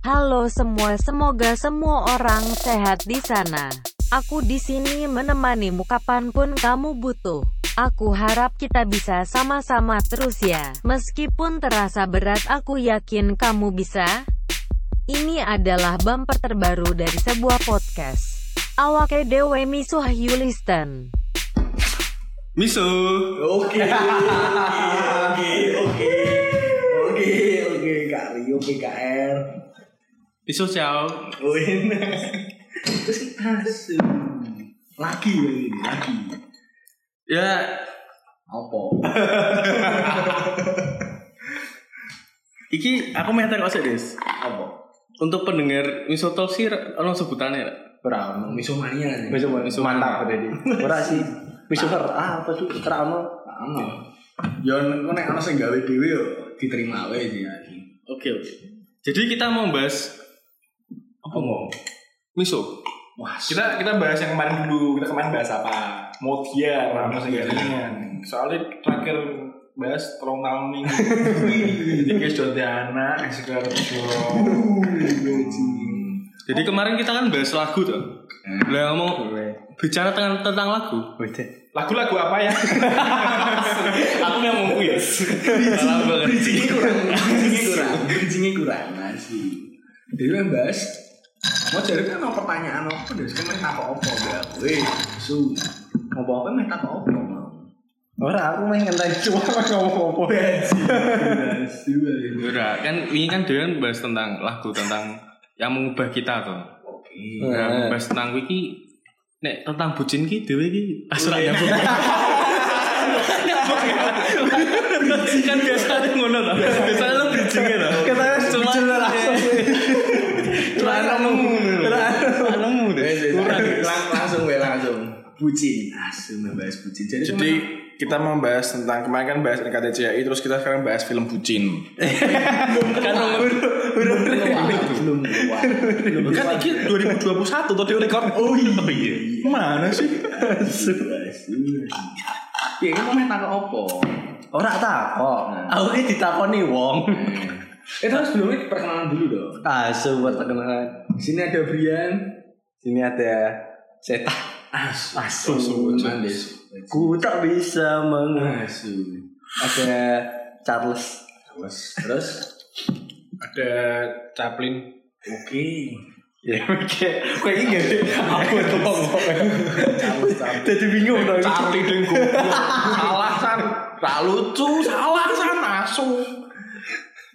Halo semua, semoga semua orang sehat di sana. Aku di sini menemanimu kapan pun kamu butuh. Aku harap kita bisa sama-sama terus ya. Meskipun terasa berat, aku yakin kamu bisa. Ini adalah bumper terbaru dari sebuah podcast. Awake dewe misuh Yulisten. Miso. Oke, oke, oke, oke, oke, Kak Rio PKR. Miso ciao. Oh ini, terus asu, lagi ya ini, lagi. Ya, Apa? iki aku mau tanya sih, Des. Apa? Untuk pendengar Miso Talk sih ono sebutannya ya? Ora, ono misomania nih. Miso Miso mantap berarti. Ora sih. Miso ker ah apa tuh ono. Ono. Ya nek ono sing gawe dhewe yo diterima wae sih. Oke, oke. Jadi kita mau bahas Apa mau? Miso. Wah, kita kita bahas yang kemarin dulu kita kemarin bahas apa modiar apa segalanya soalnya terakhir bahas tolong tahun minggu jadi guys Jodiana sekarang Jadi kemarin kita kan bahas lagu tuh. Lah mau bicara tentang tentang lagu. lagu-lagu apa ya aku yang ngomong ya. Salah banget. bridgingnya kurang, bridgingnya kurang, bridgingnya kurang masih. Yang bahas, mau cari kan apa pertanyaan apa deh, sekarang tak apa ya, weh, su, mau bawa apa, tak apa mau. Ora aku main ngenteni cuma ngomong apa. Su, Ora, kan ini kan dia kan bahas tentang lagu tentang yang mengubah kita tuh. Oke. Nah, bahas tentang wiki nek tentang bucin ki dhewe ki asra nyambung. kan biasanya ngono to. Biasanya lo bridging to. Kita Cuma cuma langsung. Cuma nemu. Nemu deh. Kurang, lang langsung weh langsung. Bucin, asu membahas bucin. Jadi, jadi kita membahas tentang kemarin kan bahas NKTCI terus kita sekarang bahas film bucin Kan nomor belum keluar, belum keluar, belum kan ini 2021 tuh di record oh iya mana sih asu, asu. Ya, kamu main takut apa? Ora takok. Aku ki ditakoni wong. Eh tapi sebelumnya perkenalan dulu dong. Asu perkenalan. Di sini ada Brian. Sini ada setan. Asu. Asu. Mandes. Ku tak bisa meng. Asu. Ada Charles. Terus, terus. ada Chaplin Oke. Ya oke. Kayak ini gak sih? Aku tuh ngomong. Charles, Charles. Jadi bingung dong. Charlie goblok salah san gak lucu salah san asu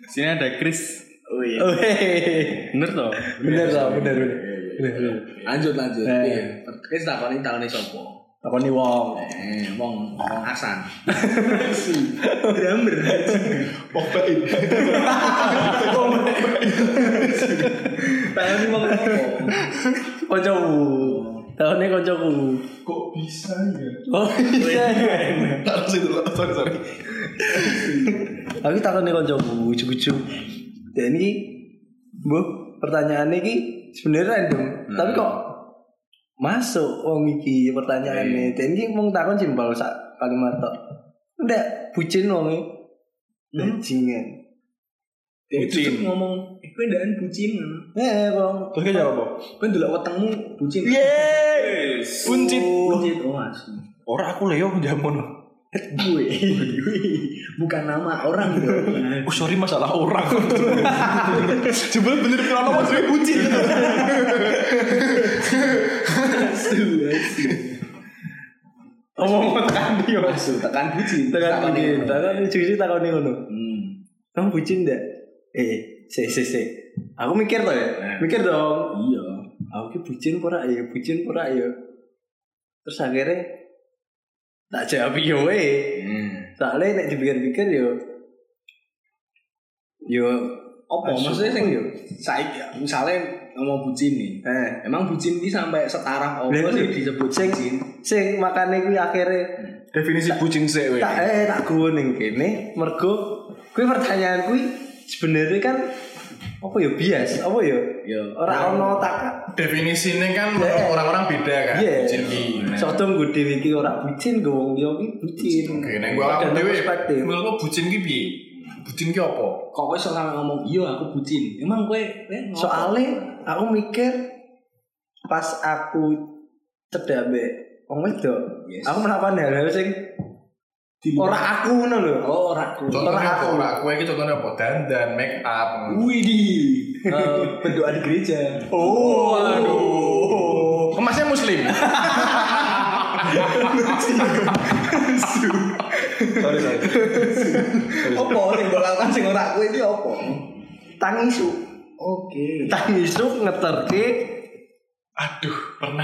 Sini ada Chris. Oh iya. Oh, hehehe. Bener toh? Bener lah, bener bener. Iya, iya. Lanjut, lanjut. Eh. Iya. Ini tahun ini sopo. Takoni wong. Eh, wong, wong Hasan. Drummer. oh baik Tahun ini wong apa? Koncoku. Tahunnya koncoku. kok bisa ya Oh iya. harus itu sorry sorry Aku takon nih koncoku, ujuk-ujuk. Dan ini, bu, pertanyaannya ini sebenarnya random, tapi kok masuk wong iki pertanyaannya. Dan ini mau takon simpel sak kalimat tok. Ndak bucin wong iki. Bajingan. Bucin. ngomong, eh, kowe ndak bucin ngono. Eh, wong. terus kan jawab apa Kowe ndelok wetengmu bucin. yes buncit Bucin oh asu. orang aku Leo jamono Gue. Bukan nama orang dong. oh sorry masalah orang coba bener kenapa maksudnya buncit Asu, asu. Ngomong tekan dia. Asu, tekan bucin. Tekan bucin. Takon ujuk-ujuk takon nih ngono. Hmm. Kamu bucin ndak? Eh, se se se. Aku mikir tuh ya. Mikir dong. Iya. aku bucin pura ya bucin pura ya terus akhirnya tak jawab yo we Hmm. soalnya nek dipikir-pikir yo yo Apa maksudnya sing apa ya? saiki misalnya ngomong bucin nih. eh Emang bucin ini sampai setara apa sih itu. disebut Sing- bucin? sing makane kuwi akhirnya definisi bucin sih tak eh tak gue ning kene mergo kuwi pertanyaan kuwi sebenarnya kan apa ya bias apa ya Ya. ora ono tak definisinya kan Eh. orang-orang beda kan Iya. bucin ki Soto gue dewi ki ora bucin gue wong liya ki bucin. Oke, nek gua aku perspektif. menurutku bucin ki piye? Bucin ki apa? kok kowe iso sampe ngomong iya aku bucin. Emang kowe ngopo? Soalnya aku mikir pas aku cedak mbek wong wedok, Yes. aku melakukan hal-hal sing ora aku ngono lho. oh ora aku. Ora aku. Ora aku iki contohnya apa? Dandan, make up. Wih di eh, berdoa di gereja. Oh, aduh. Kemasnya muslim. sorry sorry. Apa sing mbok lakukan sing ora aku iki apa? Tangisu. Oke. Tangisu ngeterke Aduh, pernah.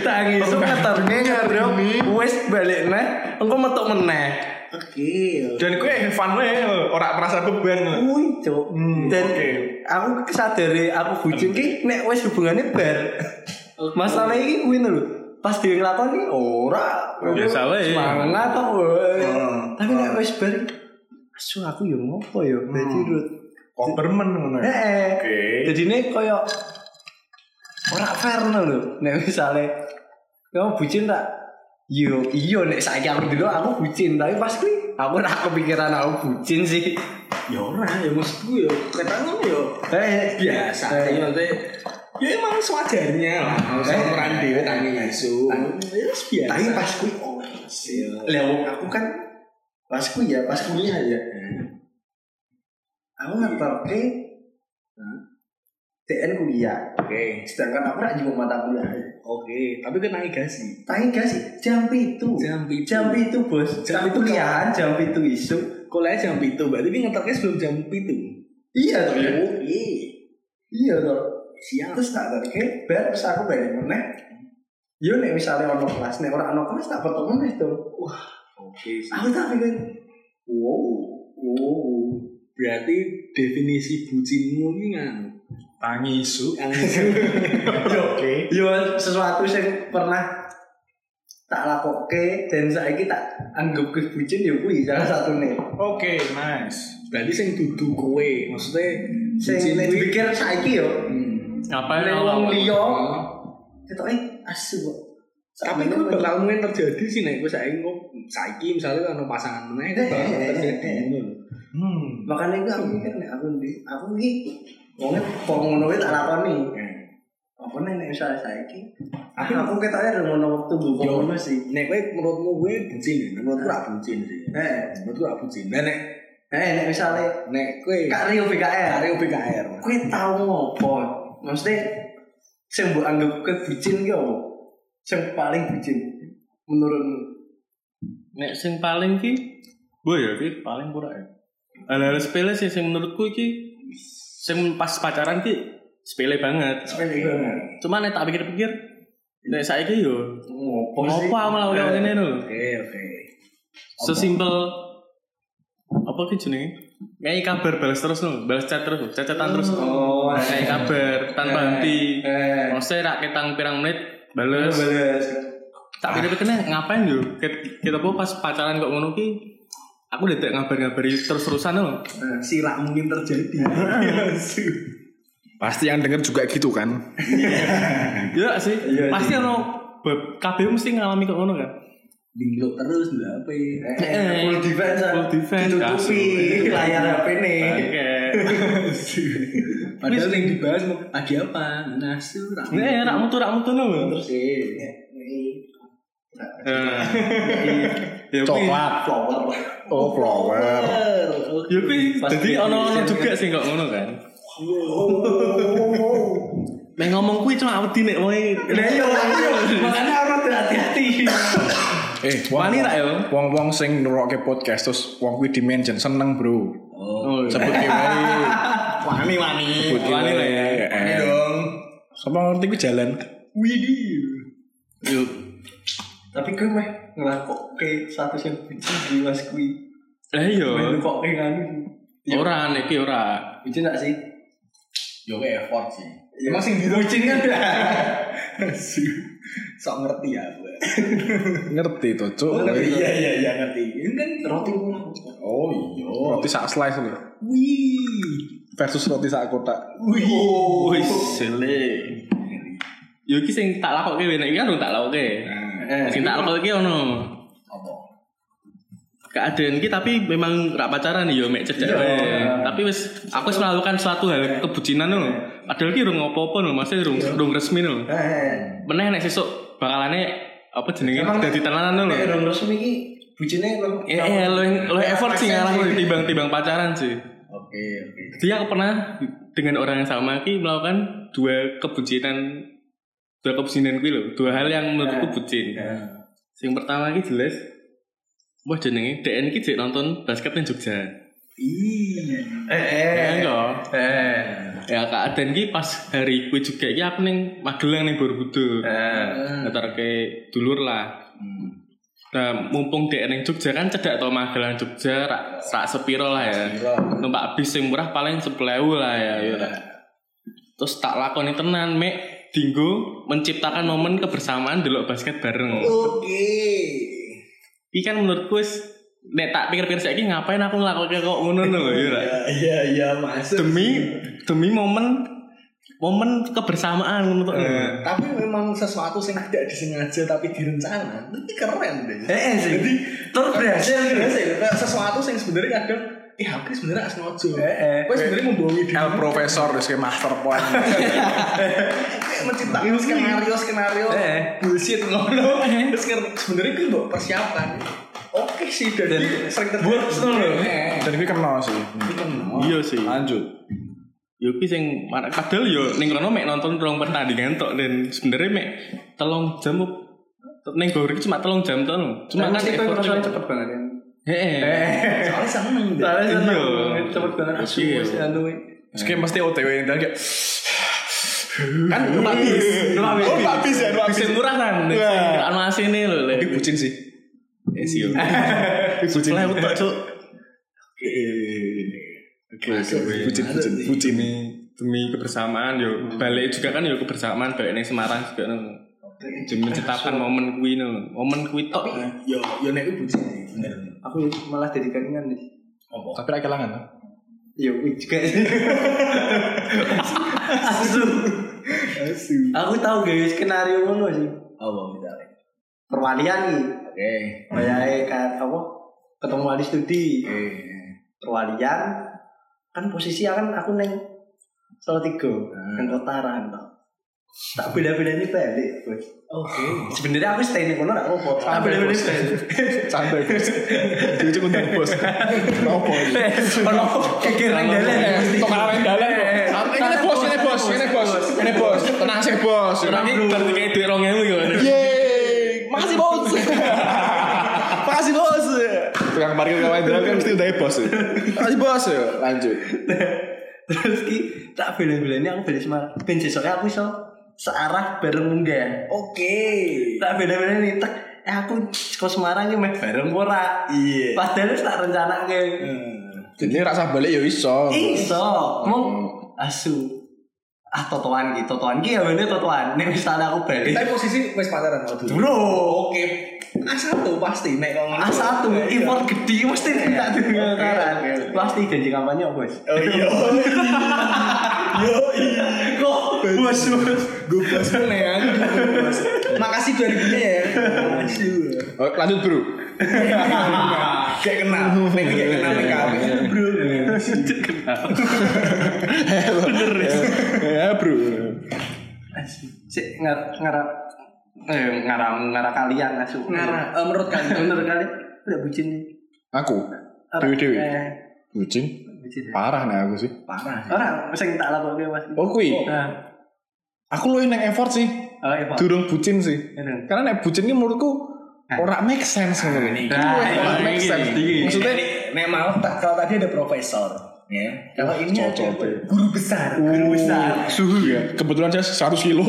tangisu ngeterke ngarep wis balik neh engko metuk meneh. Oke. Dan gue have fun wae, ora merasa beban. Wih, Cuk. Hmm, Dan oke. aku sadare aku bucin ki nek wis hubungane bar. Masalah iki kuwi lho. Pas dia nglakoni ora Biasa wae. Semangat kok. Hmm. Tapi nek wis bar asu aku yo ngopo yo dadi rut. Kompermen ngono. ya? Oke. Jadi ini koyo ora fair ngono lho. Nek misale kamu bucin tak Yo, iya nek saiki aku dulu aku bucin, tapi pas kuwi aku ora kepikiran aku bucin sih. Ya ora, ya maksudku ya ketemu ya Eh, biasa. Ya nanti ya emang sewajarnya lah. Eh. peran tangi isu. Tangi. Ya wis biasa. Tapi pas kuwi oh, Ya. Lah wong aku kan pas kuwi ya, pas kuliah ya. Aku ngeterke TN kuliah. Oke. Sedangkan aku rak juga mata kuliah. Oke, tapi kena igasi. Tapi gak sih jam itu. Jam pitu. Jam itu bos. Jam pitu kuliahan jam itu isu. Kuliah jam pitu, berarti ini ngeterke sebelum jam pitu. Iya toh. Oke. Iya toh. Siap. Terus tak terke bar terus aku balik meneh. Yo nek misalnya ono kelas, nek ora ono kelas tak foto meneh tuh. Wah, Oke. sih. aku tak pikir, wow, wow. Berarti definisi bucinmu ini kan Tangi isu. yang Oke. Yo sesuatu yang pernah tak lakoke dan saiki tak anggap ke bucin yo kuwi salah satu nih. Oke, nice. berarti sing dudu kowe, maksudnya Sing dipikir saiki yo, Hmm. Nek awal? wong liya Oh. ketoke asu kok. Tapi itu bakal mungkin terjadi sih nek kowe saiki kok saiki misalnya ono pasangan meneh itu Eh, bakal eh, eh, terjadi eh. ngono lho. Hmm. Makanya itu aku mikir nek aku aku iki wonge kok ngono kuwi tak lakoni. Eh. Apa nih nek misalnya saiki? Aku aku ketoke ada ngono waktu bu Yo. ngono sih. Nek kowe menurutmu kowe bucin? Menurutku ora bucin sih. Eh, Menurutku ora bucin. Lah nek eh nek misalnya nek kowe Kak Rio BKR. Karyo BKR. Kowe tau ngopo? Maksudnya sing mbok anggap kebucin ki apa? Sing paling bucin menurutmu? Nek sing paling ki, gue ya ki paling pura ya. Hal-hal sepele sih sing menurutku ki, sing pas pacaran ki sepele banget. Sepele banget. Cuma nek tak pikir-pikir, nek saiki yo Ngopo sih? ngopo aku melakukan Eh, ngene lho. Oke, oke. Sesimpel apa ki jenenge? Ngai kabar balas terus lho, balas chat terus, chat-chatan terus. Oh, Ngai kabar tanpa henti. Eh, Maksudnya rak ketang pirang menit bales. bales. Tak pikir-pikir nih, ngapain yo? Kita pas pacaran kok ngono ki aku udah ngabar-ngabari terus-terusan loh. Sira mungkin terjadi. Pasti yang denger juga gitu kan? Iya sih. Iya, Pasti ono bab- kabeh mesti ngalami kok ngono kan. Dinglok terus lho apa ya? Eh, full defense. Full defense, Ditutupi layar HP nih. Padahal yang dibahas mau lagi apa? Nasu, rak. Nih, rak mutu rak mutu. Terus sih. Eh. Ya Coklat. Flower. Oh, flower. Ya kuwi dadi dia ono ono desain juga sih kok ngono kan. Nek ngomong kuwi cuma wedi nek wong Nah iya, makanya orang tuh hati-hati. Eh, Wani rak ya? Wong-wong sing ngerokke podcast terus wong kuwi dimension seneng, Bro. Oh, Sebut ki wae. Wani wani. Wani lah ya. Wani Eh. dong. Sapa ngerti ku jalan? Widih. Yuk. Tapi gue mah ngelakok ke satu yang bucin di mas kui. Eh yo. Main kok kayak nganu. Ora nek iki ora. Gak sih? Yo kayak effort sih. Ya, Emang sing bucin kan Sok ngerti ya gue. Ngerti Cuk. Oh, iya iya iya ngerti. Ini kan Roti. Oh iya. Roti sak slice lho. Wih. Versus roti sak kotak. Wih. Wis sele. Yo iki sing tak lakoke nek iki kan tak lakoke. Nah, Eh, Sing tak lakoke ono apa? keadaan ki tapi memang rak pacaran yo mek cedek Iya. Tapi wis aku wis melakukan suatu hal kebucinan lho. Padahal ki urung apa-apa lho, maksudnya urung urung resmi lho. Eh, Meneh nek sesuk bakalane apa jenenge dadi tenanan lho. nek urung resmi iki bujine lo. Eh, eh, lo effort sih ngarah lo timbang timbang pacaran sih. Oke, oke. Jadi aku pernah dengan orang yang sama ki melakukan dua kebucinan dua kebucinan kuwi lho, dua hal yang menurutku bucin. Yang pertama ki jelas Wah jenenge DN ki jek nonton basket ning Jogja. Eh, Ya eh. enggak. Eh. Ya keadaan ki pas hari kuwi juga ki aku ning Magelang ning Borobudur. Eh. Ntar ke dulur lah. Nah, mumpung DN ning Jogja kan cedak to Magelang Jogja rak rak sepiro lah ya. Numpak bis sing murah paling 10.000 lah ya. ya. Terus tak lakoni tenan mek dinggo menciptakan momen kebersamaan delok basket bareng. Oke. Iki kan menurutku wis nek tak pikir-pikir saiki ngapain aku ngelakuin kok ngono lho ya. Rak. Iya, iya, masuk. Demi demi momen momen kebersamaan ngono tuh. Tapi memang sesuatu yang tidak disengaja tapi direncana. Itu keren deh. Eh, eh sih. Terus berhasil. Biasa ya, kayak sesuatu yang sebenarnya kadang eh aku sebenarnya asli ngojo. Eh, eh. Kowe sebenarnya membohongi diri. El profesor terus kayak master plan. menciptakan skenario skenario Eh. bullshit ngono. Terus kan sebenarnya itu mbok persiapan. Oke sih jadi sering terjadi. Lho. Eh, Dan gue kenal sih. Iya sih. Lanjut. Yo ki sing mar- padahal yo ning kono mek nonton rong pertandingan tok dan sebenarnya mek telung jam ning Gor iki cuma telung jam lho. Cuma kan itu cepet banget ya. Heeh. Soalnya seneng deh. Soalnya seneng. Iya. Cepet banget asu Iya. wis anu. Terus kayak mesti OTW yang kayak Kan numpak bis. Numpak bis. Oh, numpak bis ya, numpak Bis murah kan. Anu lho. Le. tapi bucin sih. Eh sih. Bucin. Lah utek cuk. Oke, oke, bucin, bucin, bucin nih. Demi kebersamaan yo balik juga kan yo kebersamaan balik ning Semarang juga no. Demi menciptakan momen kuwi no. Momen kuwi tok. Yo yo nek bucin sih, bener. Aku malah jadi kangen nih. Apa? Tapi ra kelangan. no? Iya, wih, juga. Asu. Asu. Aku tahu guys skenario ngono sih. Apa misalnya? Perwalian nih. Oke. Kayak kan apa? Ketemu wali studi. Oke. Perwalian kan posisi kan aku neng Solo tiga, Hmm. neng kotaran toh. Tak beda-beda ini balik, bos. Oke. Sebenarnya aku stay ning kono gak apa-apa. Tak beda-beda bos. balik. Santai bos. Cuma untuk bos. Ini? Ono keker nang dalan. Main dalan Ini bos, ini bos, ini bos, ini bos. Tenang sih bos. Tapi berarti kayak duit 2000 yo. Yeay, makasih bos. makasih bos. Tukang parkir kawan dalam kan mesti udah bos. Makasih bos. Lanjut. Terus ki tak beda-beda ini aku beda Semarang. Ben sesuknya aku iso searah bareng munggah. Oke. Tak beda-beda ini tek eh aku ke Semarang ki meh bareng ora. Iya. Padahal wis tak rencanake. Jadi rasa balik ya iso. Iso, mong asu. Ah totoan ki, totoan ki ya bener totoan. Tak ada aku balik. Tapi posisi wis pacaran waktu. Bro, Oke. A1 pasti nek ngomong. A satu import gede mesti tak dengar oke, oke. Pasti janji kampanye apa, Bos? Oh iya. Yo iya. Kok bos bos. Gue bos meneh bos. Makasih 2000 nya ya. Makasih. Oh, lanjut bro. Kayak kenal. Nek kayak kenal nek kami. Bro. Bener ya bro. Sik ngar ngarap eh ngarang ngarang kalian asu. Ngara, eh, menurut kalian Bener kali. Udah bucin nih. Aku. Dewi-dewi. Eh, Bucin. bucin. Parah nih aku sih. parah. Orang sing tak lakuke Mas. Oh kui. Nah, Aku lu yang effort sih. oh Pak. Durung bucin sih. Karena nek bucin ini menurutku ora make sense ngono. Nah, Ora ini, make sense. Maksudnya Nek mau kalau tadi ada profesor, ya. Kalau ini ada cocok, ya. guru besar, guru besar. suhu ya. Kebetulan saya 100 kilo.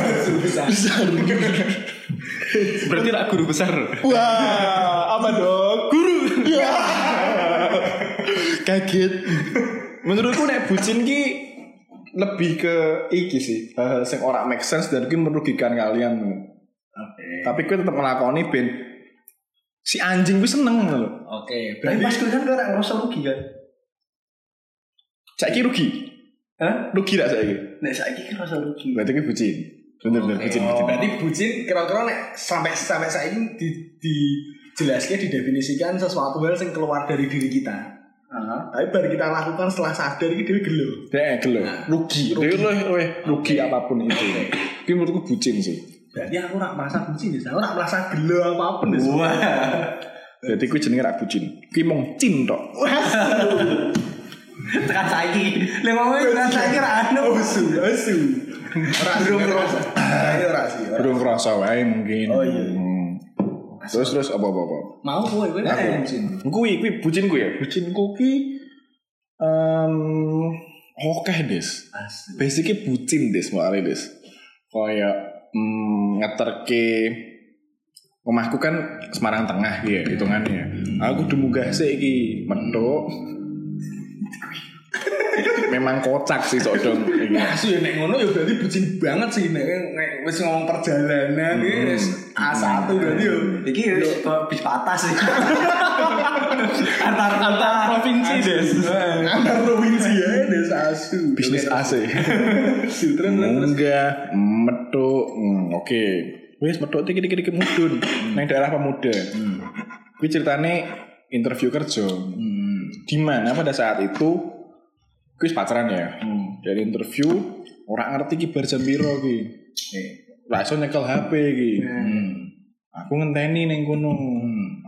besar. Berarti rak guru besar. Wah, apa dong? Guru. Ya. Kaget. Menurutku nek bucin ki lebih ke iki sih, hal sing ora make sense dan ki merugikan kalian. Oke. Tapi gue tetap ngelakoni ben si anjing gue seneng lho. Oke, Tapi pas berarti kuwi kan kau ora ngerasa rugi kan? Saiki rugi. Hah? Rugi gak saiki? Nek saiki kan rasa rugi. Berarti gue bucin. Bener bener bucin bucin. Berarti bucin kira-kira nek sampai sampai saya ini di di jelasnya didefinisikan sesuatu hal yang keluar dari diri kita. Tapi baru kita lakukan setelah sadar itu dia gelo. Dek gelo, rugi. Rugi. Rugi. rugi apa pun itu. Ini menurutku bucin sih. Berarti aku nak merasa bucin deh. Aku nak merasa gelo apa pun deh. Jadi kuwi jenenge rak bucin. Kuwi mung cin tok. Tekan saiki. Lek ngomong tekan saiki ra anu. Osu, osu. Ora belum. Ini ora sih. ora. Belum kerasa wae mungkin. Oh, iya. Hmm. Terus terus apa apa apa. Mau kowe kowe nak bucin. Kuwi kuwi bucin ku ya. Bucin ku ki em oke des. Basicnya bucin des soalnya des. Kayak mm, ngeterke omahku kan Semarang Tengah ya hitungannya. Aku udah munggah sih iki mentok. Memang kocak sih sok dong. Iki. Asu ya nek ngono ya berarti bucin banget sih nek nek wis ngomong perjalanan iki wis A1 berarti yo. Iki kok bis patah sih. Antar Antar provinsi des. Antar provinsi ya des asu. Bisnis AC. Terus. Munggah, metu. Hmm, Oke. Wis metu dikit-dikit mudun nang daerah pemuda. Kuwi ceritane interview kerja. Di mana pada saat itu kuis pacaran ya. Dari interview orang ngerti ki bar jam piro ki. Iso nyekel HP ki. Aku ngenteni ning kono.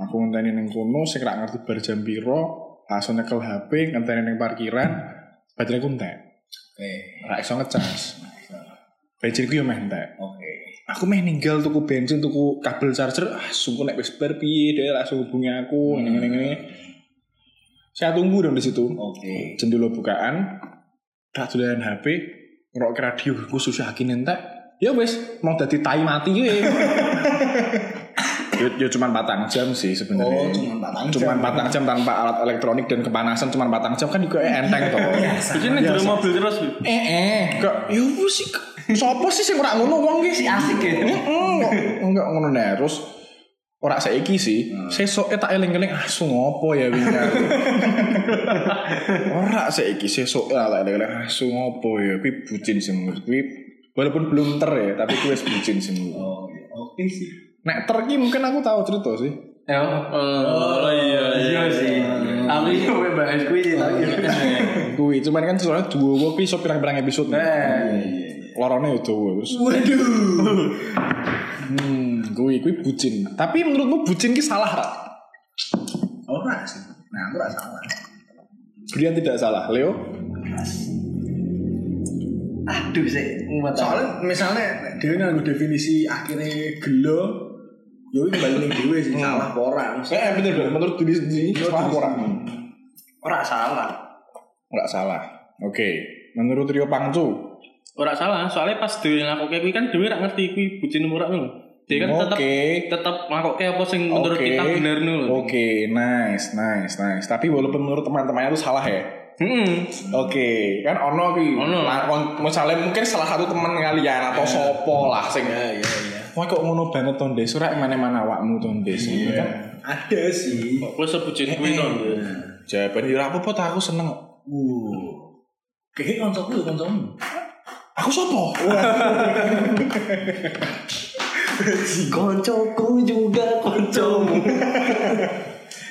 Aku ngenteni ning kono sing ra ngerti bar jam piro, langsung nyekel HP ngenteni ning parkiran, baterai ku entek. Oke. Ra iso ngecas. Bensin ku yo meh entek. Oke. Aku meh ninggal tuku bensin, tuku kabel charger. Ah, sungguh nek wis bar piye dia langsung hubungi aku ngene ngene ngene. Saya tunggu dong di situ. Oke. Jendela bukaan. Tak dolan HP, ngerok ke radio, gue susah yakin entek. Ya wis, mau dadi tai mati ya. ya, ya cuma batang jam sih sebenarnya. Oh, cuman batang jam. Cuman batang jam tanpa alat elektronik dan kepanasan cuma batang jam kan juga enteng toh. Bikin nih jero mobil terus. Eh eh, kok ya wis sih. Sopo sih sing ora ngono wong ki? Si asik ya. Heeh, enggak ngono terus ora saiki sih. Sesoke tak eling-eling asu ngopo ya wingi. ora saiki sesoke tak eling-eling asu ngopo ya kuwi bucin sih menurut kuwi. Walaupun belum ter ya, tapi kuwi wis bucin sih menurut. Oh, iya. oke sih. Nek ter ki mungkin aku tahu cerita sih. Ya. Oh, iya Iya sih. Aku ini mau bahas kuwi sih tapi. Kuwi cuman kan soalnya dua kuwi iso pirang-pirang episode. Eh. Lorone itu terus. Waduh. Hmm, kuwi kuwi bucin. Tapi menurutmu bucin ki salah ra? Ora sih. Nah, aku ora salah. Brian tidak salah, Leo. Aduh sih. Soalnya misalnya dia nganggo definisi akhirnya gelo, yo balik ning dhewe sih salah apa ora. Eh, bener bener. Menurut diri sendiri salah orang? ora salah. Enggak salah. Oke. Menurut Rio Pangcu. Ora salah, soalnya pas dhewe nglakoke kuwi kan dhewe ra ngerti kuwi bucin ora ngono. Dia kan tetap Oke. tetap nglakoke apa sing menurut Oke. kita bener ngono. Oke, nice, nice, nice. Tapi walaupun menurut teman-temannya itu salah ya. Heeh. Oke, kan ono ki. Ono. Misalnya mungkin salah satu teman kalian atau sopo lah sing. Ya, iya, iya. Wah kok ngono banget ton Des, ora mana-mana awakmu ton Des. Iya. Kan Ada sih. Kok sebutin kuwi to. jawaban ora apa-apa aku seneng. Uh. Kayaknya koncoku ya koncomu. Aku sopo? Koncoku juga koncomu.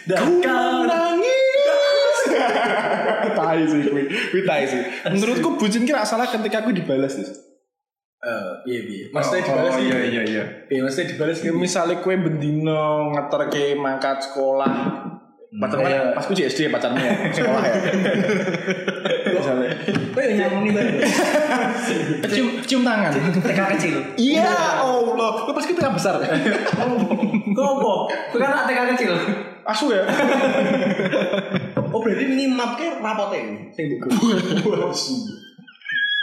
Dan kau nangis. tai sih kuwi. Kuwi tai sih. Menurutku bucin kira salah ketika aku dibalas Des. Eh, iya, iya. Maksudnya dibalas sih. iya iya iya. Iya, maksudnya dibalas misalnya kue bendino ngeterke mangkat sekolah pacar mana? Pas ku di SD pacarnya ya, sekolah ya. misalnya Kok yang nyamuni banget. cium cium tangan. TK kecil. Iya, Allah. Lu pas kita besar. Kok apa? Kau kan TK kecil. Asu ya. Oh, berarti ini mapnya rapote ini. Sing buku.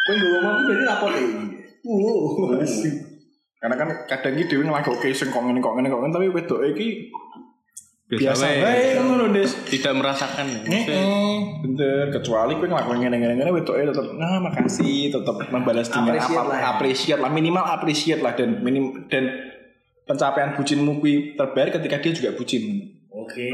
Kau yang map berarti rapote ini. Wow. Karena kan kadang iki dhewe ngelagokke sing kok ngene kok ngene kok ngene tapi wedoke iki biasa wae. ngono Des. Tidak merasakan ya. Heeh, bener. Kecuali kowe ngelakuin ngene-ngene wedoke tetep nah makasih, tetep membalas dengan apa lah appreciate lah minimal appreciate lah dan minim dan pencapaian bucinmu kuwi terbayar ketika dia juga bucin. Oke.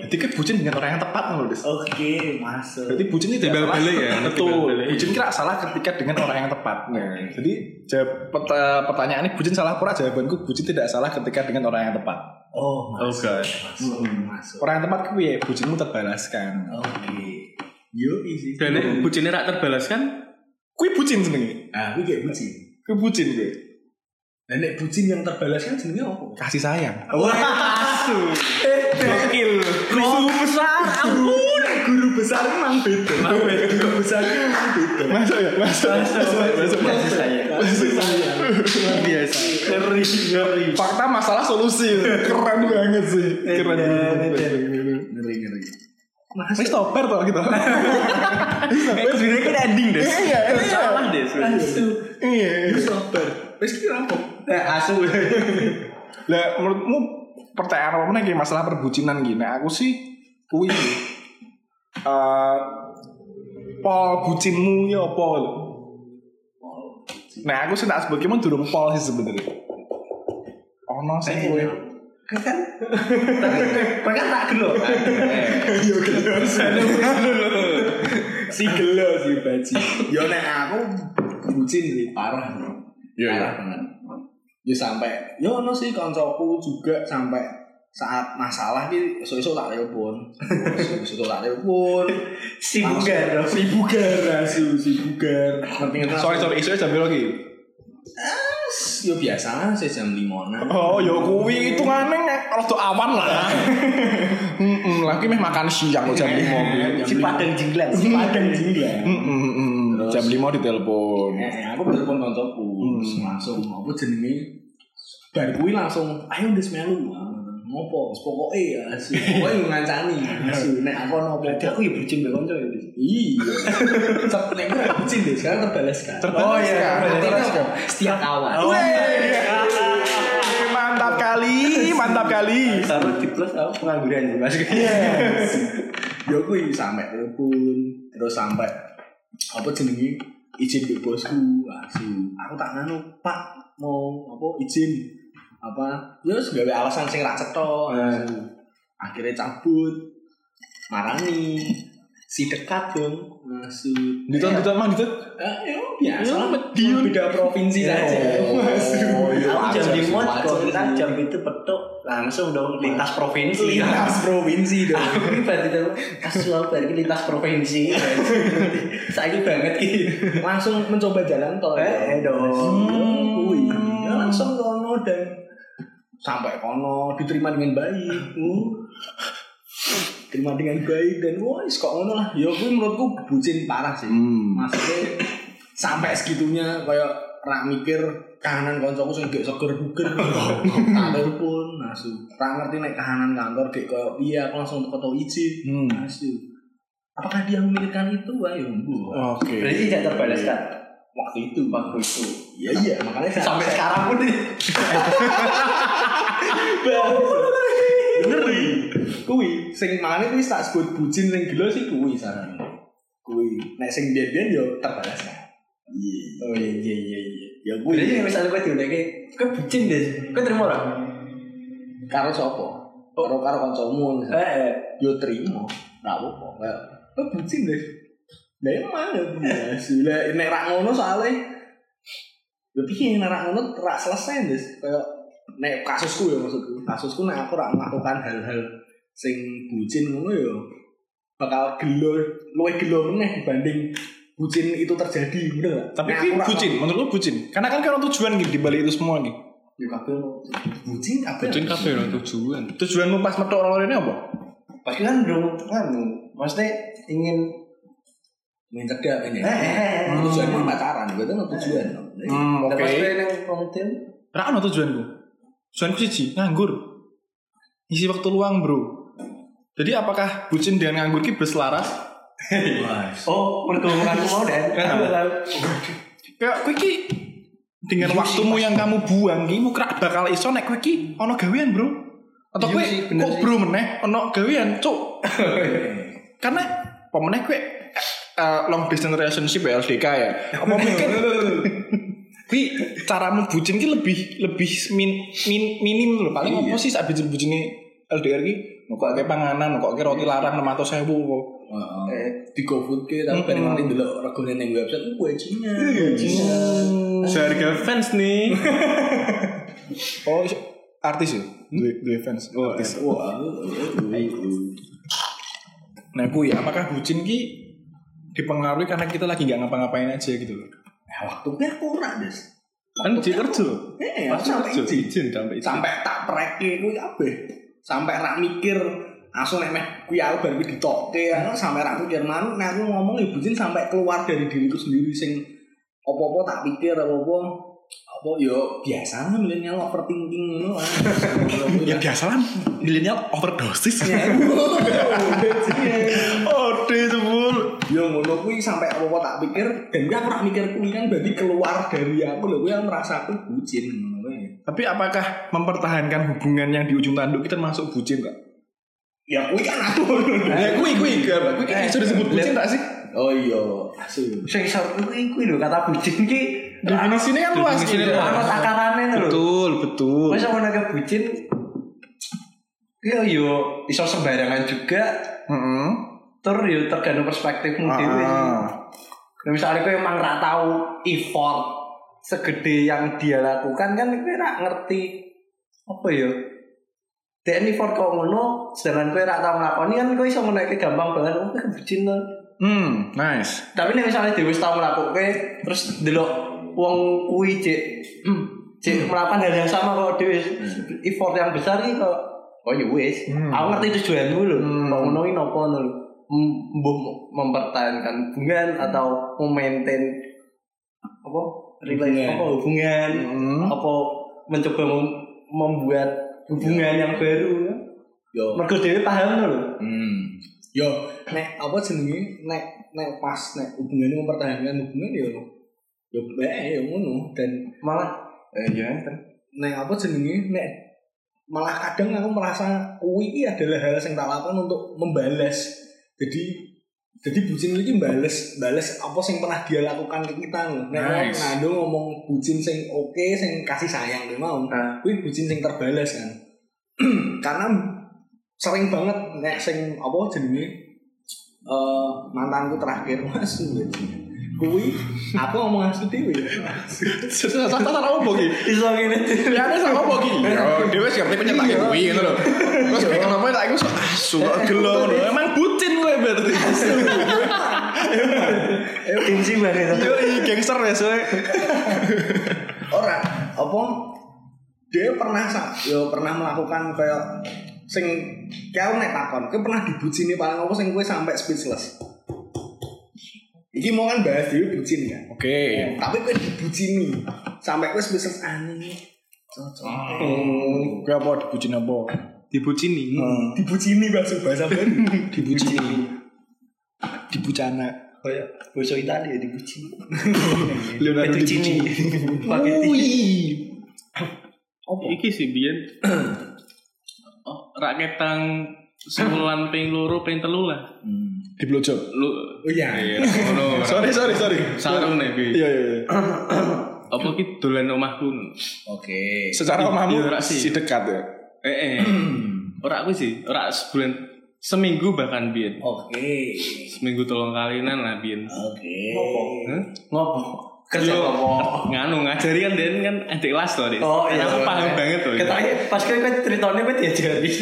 Jadi kan bucin dengan orang yang tepat loh, Des. Oke, masuk. Berarti bucin itu tidak salah. Ya, Betul. Bucin kira salah ketika dengan orang yang tepat. Nah, jadi jawab ini bucin salah pura jawabanku bucin tidak salah ketika dengan orang yang tepat. Oh, Oh, masuk. God. Masuk. Masuk. Orang kuwi ya bucinmu terbalaskan. Oke. Yo isi. Dan bucinnya rak terbalas kan? Kuwi bucin senenge. Ah, kuwi kayak bucin. Kuwi bucin kuwi. Nah, nek bucin yang terbalas kan jenenge apa? Kasih sayang. Wah, asu. Gokil. Guru besar, ampun. Guru besar memang beda. Guru besar. Masuk ya, masuk. Masuk, masuk. Sayang. Kasih sayang. Luar biasa. Ngeri, ngeri. Fakta masalah solusi. Keren banget sih. Keren. Ngeri, ngeri. Wis tobar toh gitu. Ini kan ending deh. Iya, iya. Salah deh. Asu. Iya. Wis sabar. Wis ki rampung. Eh, asu. Lah menurutmu pertanyaan apa meneh masalah perbucinan gini? Nah, aku sih kuwi eh pol bucinmu ya apa? Nah, aku sih tak sebut ki durung pol sih sebenarnya. Ono sing kowe Kan kan. Kowe kan tak gelo. Yo gelo. Si gelo si baji. Yo nek aku bucin sih parah, Bro. Iya, iya. Parah banget. Yo sampai yo ono sih koncoku juga sampai saat masalah ki esuk-esuk tak telepon. Esuk-esuk tak telepon. Si bugar. Si bugar, asu, si bugar. Sorry sorry isu jam piro ki? Yo biasa lah, saya jam lima Oh, ya kuwi hitungane rada awan lah. Heeh, lagi meh makan siang jam 5 kuwi. Si padang jinglan. Si padang. Heeh, heeh. Jam 5 ditelepon. Eh, aku telepon koncoku langsung apa jenenge bar kuwi langsung ayo wis melu ngopo? Wis pokoke ya asu pokoke ngancani asu nek aku ono Berarti aku ya bucin mbek kanca ya. Dis. iya. Sep- nek gue bucin deh sekarang terbalaskan oh iya Terbalaskan. terbalaskan setiap kawan. Wih, mantap kali, mantap kali. Taruh di plus aku pengangguran sih Mas. ya kuwi sampai telepon terus sampai apa jenenge izin ke bosku. Asu aku tak nanu pak mau apa? Izin apa ya wis gawe alasan sing ra cetha asu. akhirnya cabut marani si dekat dong asu Ditut ditut mang ditut. eh, ya biasa Ya, beda provinsi saja Oh, iya. Aku jam wajar kok kita jam itu petuk langsung dong lintas provinsi. lintas provinsi dong Aku ini berarti tuh kasus aku berarti lintas provinsi. Saya banget ki. langsung mencoba jalan tol Eh, dong. Hmm. Ya langsung kono dan sampai kono diterima dengan baik. Terima dengan baik dan wah kok ngono lah. Ya gue menurutku bucin parah sih. Hmm. Maksudnya sampai segitunya kayak rak mikir kahanan koncoku sing gak seger buger. Tak telepon nasu. Tak ngerti nek kahanan kantor gak kayak piye aku langsung teko izin. Hmm. Nasu. Apakah dia memikirkan itu? Ayo, Bu. Oke. Berarti tidak terbalaskan. Waktu itu, Waktu itu. Iya iya, makanya saya- Sampai sekarang pun nih. ngeri. Kuwi sing makane kuwi tak sebut bucin sing gelo sih kuwi saran. Kuwi. Nek sing biyen-biyen yo terbalas kan iya. Oh iya iya iya iya. ya kuwi. Berarti misalnya gue diundangke, gue bucin deh. Gue terima orang. karo sapa? Karo karo kancamu Eh, eh. yo terima. Ra apa-apa kayak oh bucin deh lah emang ya lah nek ra ngono soalnya yo piye nek ra ngono ra selesai deh kayak nek kasusku ya maksudku kasusku nek aku ra melakukan hal-hal sing bucin ngono ya bakal gelo luwih gelo meneh dibanding bucin itu terjadi bener gak? Tapi aku ra- bucin, menurut lu bucin. Karena kan kan tujuan gitu di balik itu semua nih. Ya kabeh bucin kabeh. Bucin kabeh tujuan. Tujuanmu pas metok orang ini apa? Pasti kan dong, kan maksudnya ingin Ingin cedak ini. Eh, eh, eh. Tujuan mau pacaran, berarti ono tujuan. Hmm, oke. Lepas itu yang konten, Ra ono tujuanku. Tujuanku siji, nganggur. Isi waktu luang, Bro. Jadi apakah bucin dengan nganggur ki berselaras? oh pergumulanku mau dan. Kayak kowe ki dengan waktumu yang kamu buang ki mukra bakal iso nek kowe ki ono gawean, Bro. Atau Iya kowe sih, bener kok sih. bro meneh ono gawean, cuk. Karena pemeneh kowe eh, long distance relationship ya LDK ya. Apa mungkin Kui caramu bucin ki lebih lebih min, min, minim loh. Paling apa sih saat bucin bucinnya LDR ki? Kok kayak panganan, kok kayak roti larang enam atau saya bu. Eh, di GoFood ke tapi bareng nanti dulu regane ning website, uh Cina. Cina. Seharga fans nih. Oh, artis ya, dua, dua fans. artis. Wah, Nah, kui, apakah bucin ki dipengaruhi karena kita lagi nggak ngapa-ngapain aja gitu loh? ya waktu gue kurang des. Kan di kerja. Eh, sampai kerja. izin. Izin sampai izin. sampai tak preke kuwi kabeh. Sampai rak mikir langsung nek meh kuwi aku baru ditokke ya sampai rak mikir man nek aku ngomong ya bucin sampai keluar dari diriku sendiri sing apa-apa tak pikir apa-apa apa yo biasa lah milenial overthinking ngono. Ya biasa lah, milenial overdosis. Ya, Oh, sebul. Yo ngono kuwi sampai apa-apa tak pikir dan kuwi aku rak mikir kuwi kan berarti keluar dari aku lho kuwi aku merasa aku bucin ngono kuwi. Tapi apakah mempertahankan hubungan yang di ujung tanduk kita termasuk bucin gak? Ya kuwi kan aku. Ya, kui, kui, kui kan bisa disebut bucin gak sih? Oh iya, asu. Sing iso kuwi kuwi lho kata bucin ki Definisinya kan luas. Gitu. luas. ana takarane lho. Betul, betul. Masa mau naga bucin Yo yo iso sembarangan juga Heeh. Tur yo tergantung perspektifmu dhewe sih. Ah. Nah, misalnya kowe emang ra tahu effort segede yang dia lakukan kan kowe ra ngerti apa ya Dek effort kok ngono, sedangkan kowe ra tau nglakoni kan kowe iso menaiki gampang banget, kowe bucin to. Hmm, nice. Tapi nek misalnya dhewe wis tau mlakuke terus delok wong kuwi cek hmm, cek melakukan hal yang sama kok dhewe effort yang besar iki kok oh ya wis. Hmm. Aku ngerti tujuanmu lho. Hmm. Kok ngono iki napa mempertahankan hubungan atau memaintain apa Hubungan. apa hubungan Hmm. apa mencoba mem- membuat hubungan yang baru ya. Yo. Mergo dhewe paham lho. Hmm. Yo, nek apa jenenge nek nek pas nek hubungannya mempertahankan hubungan yo yo bae yo ngono dan Malah eh ya nek apa jenenge nek malah kadang aku merasa kuwi adalah hal yang tak lakukan untuk membalas. Jadi jadi bucin iki bales bales apa sing pernah dia lakukan ke kita. Nek Nice. Nando ngomong bucin sing oke sing kasih sayang dia mau. Nah. Kuwi bucin sing terbalas kan. Karena sering banget nek sing apa jenenge eh mantanku terakhir Mas kuwi aku ngomong asu dhewe Sasa apa ki? iso ngene. Ya ada sama apa ki? Yo, dewe sih ngerti penyetak Iya. kuwi ngono lho. Terus kayak kenapa tak iku asu kok gelo ngono. Gue. Gengsi banget. Yo, i gangster ya soe. ora apa dia pernah sa yo pernah melakukan kayak sing kayak aku nek takon kowe pernah dibucini paling apa sing kowe sampai speechless Iki mau kan bahas dhewe bucin kan. Oke. Tapi kowe dibucini sampai kowe speechless aneh. Cocok. Hmm. Gue apa dibucin apa? Dibucini. Dibucini bahasa bahasa baru. Dibucini. Dibucana. Kayak bahasa Italia dibuci. Leonardo Fettuccine. Dibucini. Spaghetti. Iki sih biyen. oh, raketang sebulan ping loro ping telu lah. Di blowjob. Lu Oh iya. Iya, ngono. Sorry, sorry, sorry. Sarung nek kuwi. Iya, iya, iya. Apa ki dolan omahku. Oke. Secara omahmu Iya, si dekat ya. Eh eh. Ora kuwi sih, ora sebulan seminggu bahkan biyen. Oke. Seminggu tolong kalinan lah biyen. Oke. Hah? Ngopo? Kerja Yo, ngopo? nganu ngajari kan Den kan adik kelas tuh Den. Oh Dan iya. aku paham banget tuh. Ketanya pas kowe kowe ceritanya kowe diajari.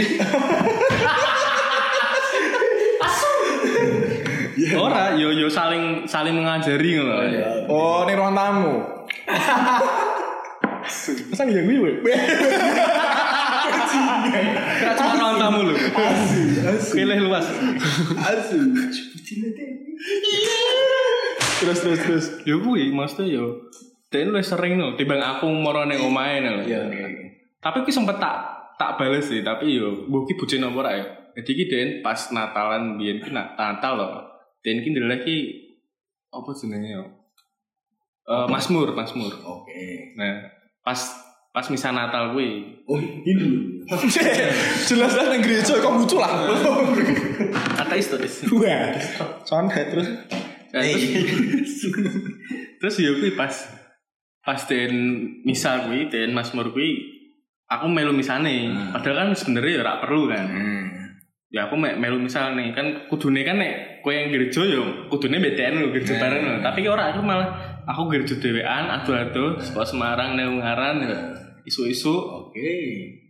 Ora, yo yo saling saling mengajari ngono. Oh, ini ruang tamu. Masa nggak gue? Kira cuma ruang tamu lho. Pilih luas. Asu. Terus, terus, terus. Yo kuwi maksudnya yo Den lu sering no, timbang aku moro ning omahe lho. Iya. Tapi ki sempet tak tak bales sih, tapi yo mbok ki bujine apa ya. Jadi ki Den pas Natalan biyen ki na- Natal loh. Den ki ndelok ki apa jenenge yo? Eh Masmur, Masmur. Oke. Nah, pas pas misa Natal kuwi. Oh, ini. Jelas lah nang gereja kok lucu lah. Ateis tuh. Wah. Soalnya terus. Nah, terus, terus ya kuwi pas pas den misa kuwi, den Masmur kuwi aku melu misane. Padahal kan sebenarnya ya ora perlu kan. Ya aku me- melu misal nih kan kudune kan nek kowe yang gereja ya kudune bedaan lho gereja bareng lho. Tapi ora aku malah aku gereja dhewean adu-adu saka Semarang nang Ungaran ya. Isu-isu Oke.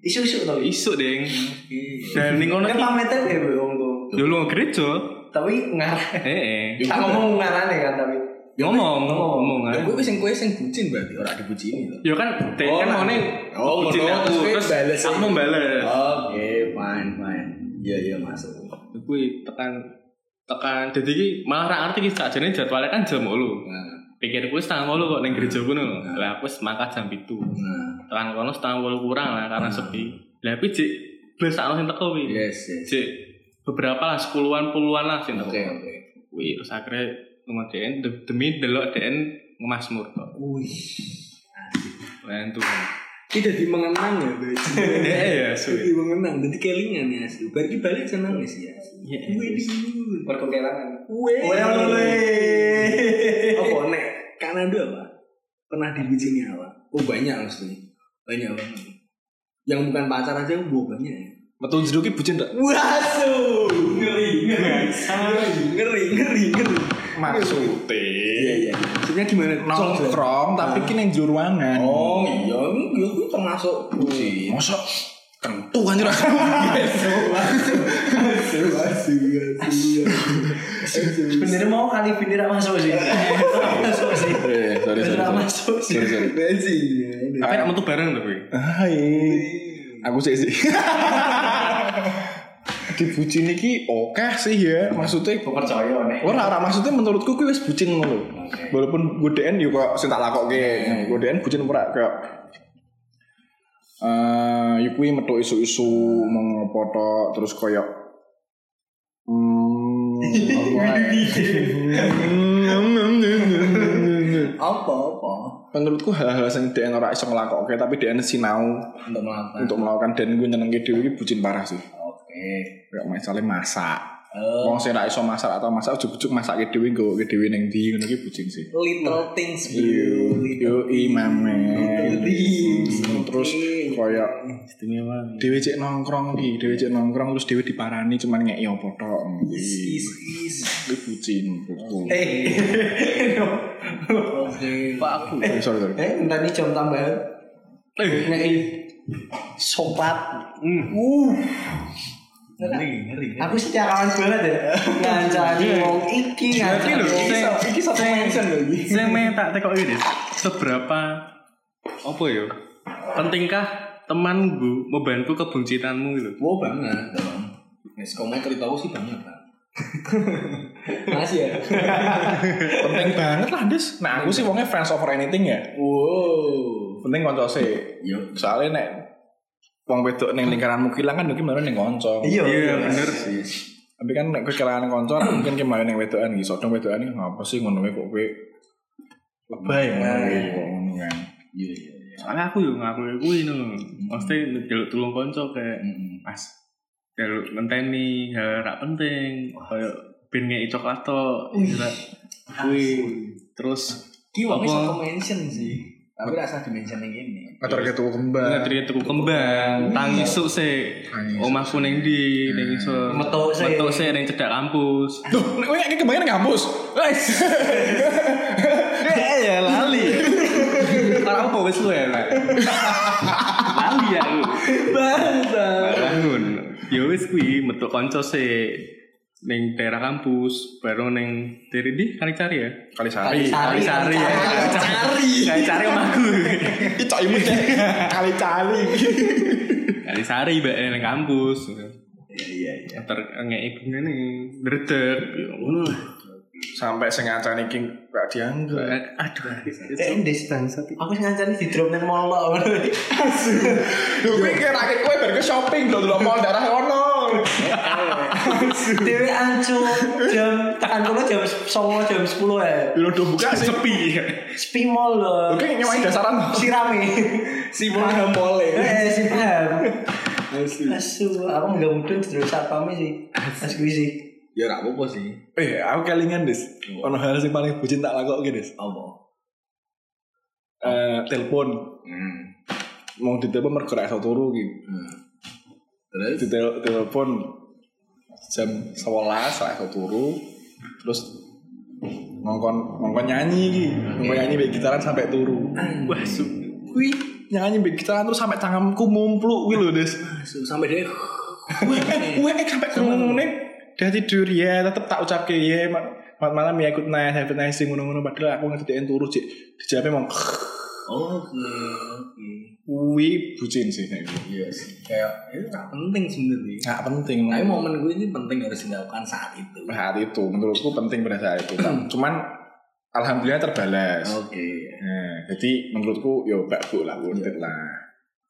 Isu-isu tau. isu ding. Oke. Dan ning ngono Kan pamitan ya wong tuh. yo lu gereja. Tapi ngarah. Heeh. Tak ngomong ngarane kan tapi. Ngomong, ngomong Ya kan. gue sing kowe sing bucin berarti ora dibucini to. Yo kan dek Oh, kan nah. ngene Oh, bucin aku terus bales aku bales. Oke, fine, fine. Iya, iya masuk. Kuwi tekan tekan jadi malah ra ngerti iki sakjane jadwalnya kan jam 8. Nah, Pikirku setengah 8 kok ning gereja kono. Lah aku wis mangkat jam 7. nah. Tekan kono setengah 8 kurang lah karena sepi. Lah tapi cik blas sakno sing teko. Yes, yes. Cik beberapa lah sepuluhan puluhan lah sing teko. Oke, oke. Wih, terus akhirnya kemudian demi delok DN ngemasmur kok. Wih. Lain tuh. Kita jadi mengenang ya. Iya, iya, Jadi mengenang, jadi kelingan ya asli. Berarti balik senang ya sih ya. Iya, Wih, Perkelangan. Wih. Oleh oleh. Apa nek Kanada apa? Pernah dibucini apa? Oh banyak maksudnya. Banyak banget. Yang bukan pacar aja oh, banyak ya. Metu jero ki bucin ndak? Wasu, ngeri, ngeri, ngeri, ngeri, ngeri. Maksudnya Iya, iya. Maksudnya gimana? nongkrong tapi ki ning jero ruangan. Oh iya, gue tuh termasuk bucin. Masa kentu anjir. Asu. Bener mau kali bener masuk sih. Masuk sih. Eh, sorry sorry. Sorry. masuk sih. Sorry sorry. Bensin. Tapi nak metu bareng tapi. Hai. Aku sih sih. Dibucin iki oke sih ya. Maksudnya Aku percaya nih. Ora ora maksudnya menurutku kuwi wis bucin ngono. Walaupun godean yo kok sing tak lakokke. Godean bucin ora kayak eh yo kuwi metu isu-isu foto terus koyo hmm Apa apa? menurutku hal-hal sing DN ora iso nglakokke tapi DN sinau Untuk melakukan. untuk melakukan dan gue nyenengke dhewe iki bucin parah sih. Oke. Kayak misalnya masak. Oh. Wong sing ra iso masak atau masak ujug-ujug masake dhewe nggo dhewe ning ndi ngono iki bucin sih. Little things Yo, yo imame. things. Terus koyo dhewe cek nongkrong iki, dhewe cek nongkrong terus dhewe diparani cuman ngeki opo tok. Is is is. Iki bucin. Eh. Oke. Pak aku. Eh, sorry sorry. Eh, entar ini jam tambahan. Eh, Ngei sopat. hmm. Ngeri ngeri. Aku setiawan banget ya. Ngancani wong iki, Berarti ngancani lho, sing iki. Iki satu mention lho iki. Saya main tak tekok ini seberapa apa ya? Pentingkah temanku membantu kebuncitanmu gitu? Wow banget dong. Nes kamu cerita aku sih banget kan. Masih ya. Penting banget lah, Des. Nah, aku sih wongnya friends over anything ya. Wow. Penting konco sih. Yo. Soalnya nek wong wedok ning lingkaranmu kilang kan mungkin malah ning konco. Iya, Iya, bener. sih. Tapi kan nek kowe kelangan konco ora mungkin ki malah ning wedokan iki. Sodong wedokan iki ngapa sih ngono kok kowe lebay ngono ngono kan. Iya iya iya. Soalnya aku yo ngaku kuwi no. Mesti ndelok tulung kanca kayak Mm-mm. pas jaluk ngenteni hal rak penting kayak ben ngeki coklat to. Kuwi terus Ki wong Apa? satu mention sih. Tapi rasa dimention yang ini. Motor ketu kembang. Ngetri tuku kembang, isuk sih. Tangi isuk. Omahku ning ndi, ning iso. Metu sih. Metu sih ning cedak kampus. Duh, kowe ngeki kembangnya ning kampus. Wes. Eh ya lali. Ora apa wis lu ya. Lah. Lali ya lu. Bangsa. Bangun. Ya wis kuwi metu kanca sih ning daerah kampus, baru ning dari di kali cari ya. Kali sari. Kali Kali cari ya. Cari. Kali cari omahku. Iki cok imu deh. Kali cari. Kali sari mbak ning kampus. Iya iya. Ter ngeki bungane dredeg. Ngono lah. Sampai sing ngancani iki gak dianggap. Aduh. Eh, ndes bangsat. Aku sing ngancani di drop nang mall kok. Lho kowe kira rakit kowe bar ke shopping lho delok mall daerah ono. Dewe ancur jam tekan kono jam 09.00 jam 10 ya. Lho do buka sih. Sepi. Sepi mall lho. Oke, nyewain dasaran. Si rame. Si mana mole. Eh, si paham. Asu. Asu, aku nggak mudun terus satpamnya sih. As gue sih. Ya ora apa-apa sih. Eh, aku kelingan, Des. Ono hal sing paling bucin tak lakokke, Des. Apa? Eh, telepon. Hmm. Mau ditelepon mergo ra iso turu. Hmm. Terus Ditel- telepon jam 11 ra iso turu. Terus ngongkon ngongkon nyanyi iki. Ngongkon nyanyi baik gitaran sampai turu. Wah, su. Wih, nyanyi mbek gitar terus sampai tanganku mumpluk kuwi lho, Des. Sampai dia Weh, weh sampai ngomongnya udah tidur ya, tetep tak ucapke ya. ma- Malam malam ya ikut nice, have a nice day, ngono-ngono padahal aku ngertiin turu sih. Dijawabnya mau Oke, oke. kuwi bucin sih kayak gitu. Iya sih. Kayak itu nggak penting sebenarnya. Nggak penting. Tapi momen gue ini penting harus dilakukan saat itu. saat itu menurutku penting pada saat itu. Cuman alhamdulillah terbalas. Oke. Nah, jadi menurutku yo bak bu lah, worth it lah.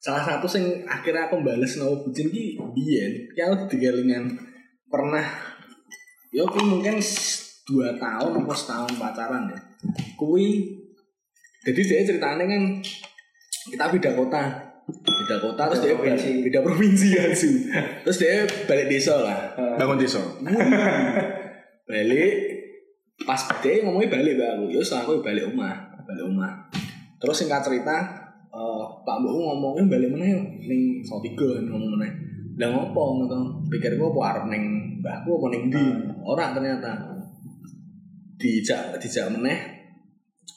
Salah satu sing akhirnya aku bales no bucin ki biyen, ki aku digalingan pernah yo mungkin dua tahun atau setahun pacaran ya. Kui jadi dia ceritanya kan kita beda kota. Beda kota terus dia beda, beda provinsi ya Su. terus dia balik desa lah. Bangun desa. balik pas dia ngomongnya balik bang aku ya aku balik rumah balik rumah terus singkat cerita eh, Pak Mbok ngomongnya balik mana ya ning Salatiga ngomong mana lah ngopo ngono? Pikir gua apa arep ning mbahku apa ning ndi? Ora ternyata. Dijak dijak meneh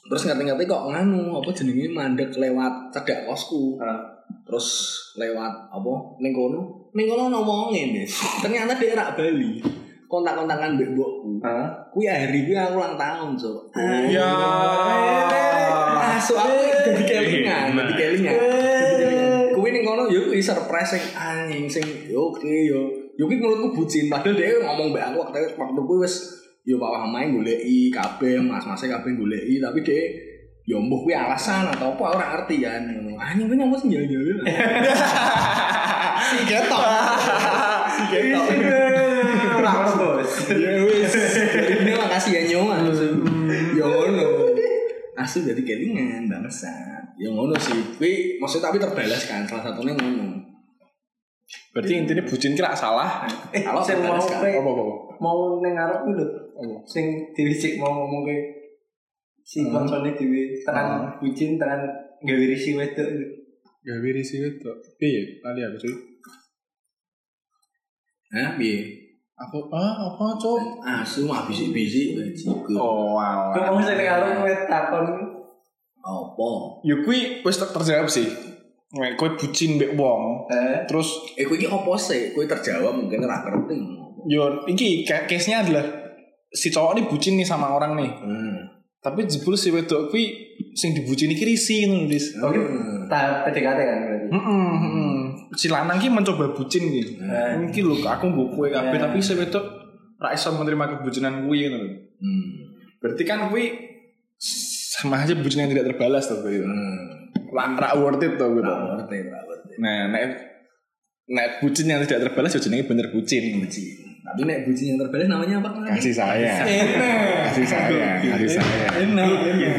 terus ngerti-ngerti kok nganu apa jenenge mandek lewat cedak kosku. Terus lewat apa ning kono. Ning kono ngomongin deh ternyata dia rak Bali. Kontak-kontakan mbek mbokku. Kuwi hari kuwi aku ulang tahun so Ya. masuk aku jadi kelingan jadi kelingan. Kuwi ning kono yo kuwi surprise sing anjing sing yo oke yo yo kuwi menurutku bucin padahal dia ngomong mbek aku waktu waktu kuwi wis yo Pak Wahmai goleki kabeh mas-mase kabeh goleki tapi dia yo mbuh kuwi alasan atau apa ora ngerti kan ngono. Anjing kuwi nyambut sing jalan-jalan si ketok. Si ketok. Ora bos. ya wis. Ini makasih ya nyoman ya ngono. Asu jadi kelingan bangsat ya ngono sih. Tapi maksudnya tapi terbalas kan salah satunya ngono Berarti intinya bucin kira salah. Eh, Kalau sing mau terbalas kan. pe Apa apa? mau ku lho. Sing dilicik mau ngomong ke si koncone dhewe tekan bucin tekan gawe risi wedok sih itu. Piye? Tadi aku cuy. Hah, piye? Aku ah apa cok? Asu mah bisik-bisik. Oh Kok alah. mau sing wet takon Apa? Ya kui wis ter- terjawab sih. Nek kowe bucin mbek wong, eh terus Eh, kowe iki apa sih? Kowe terjawab mungkin ora ngerti. yo iki ca- case-nya adalah si cowok ini bucin nih sama orang nih. Hmm. Tapi jebul si wedok kui sing dibucin iki risih ngono, Dis. oke Hmm. tahap PDKT kan berarti. Heeh, heeh. Si lanang ki mencoba bucin ki. Eh. Iki lho aku mbok kowe kabeh Eh. tapi si wedok ra iso menerima kebucinan kuwi ngono lho. Hmm. Berarti kan kuwi sama aja bucin yang tidak terbalas tuh gitu. Hmm. Lah ra worth it tuh gitu. Ora ngerti, ora ngerti. Nah, nek nek bucin yang tidak terbalas ya jenenge bener bucin. Bucin. Tapi nek bucin yang terbalas namanya apa? Kasih sayang. Kasih sayang, kasih sayang. Enak, enak.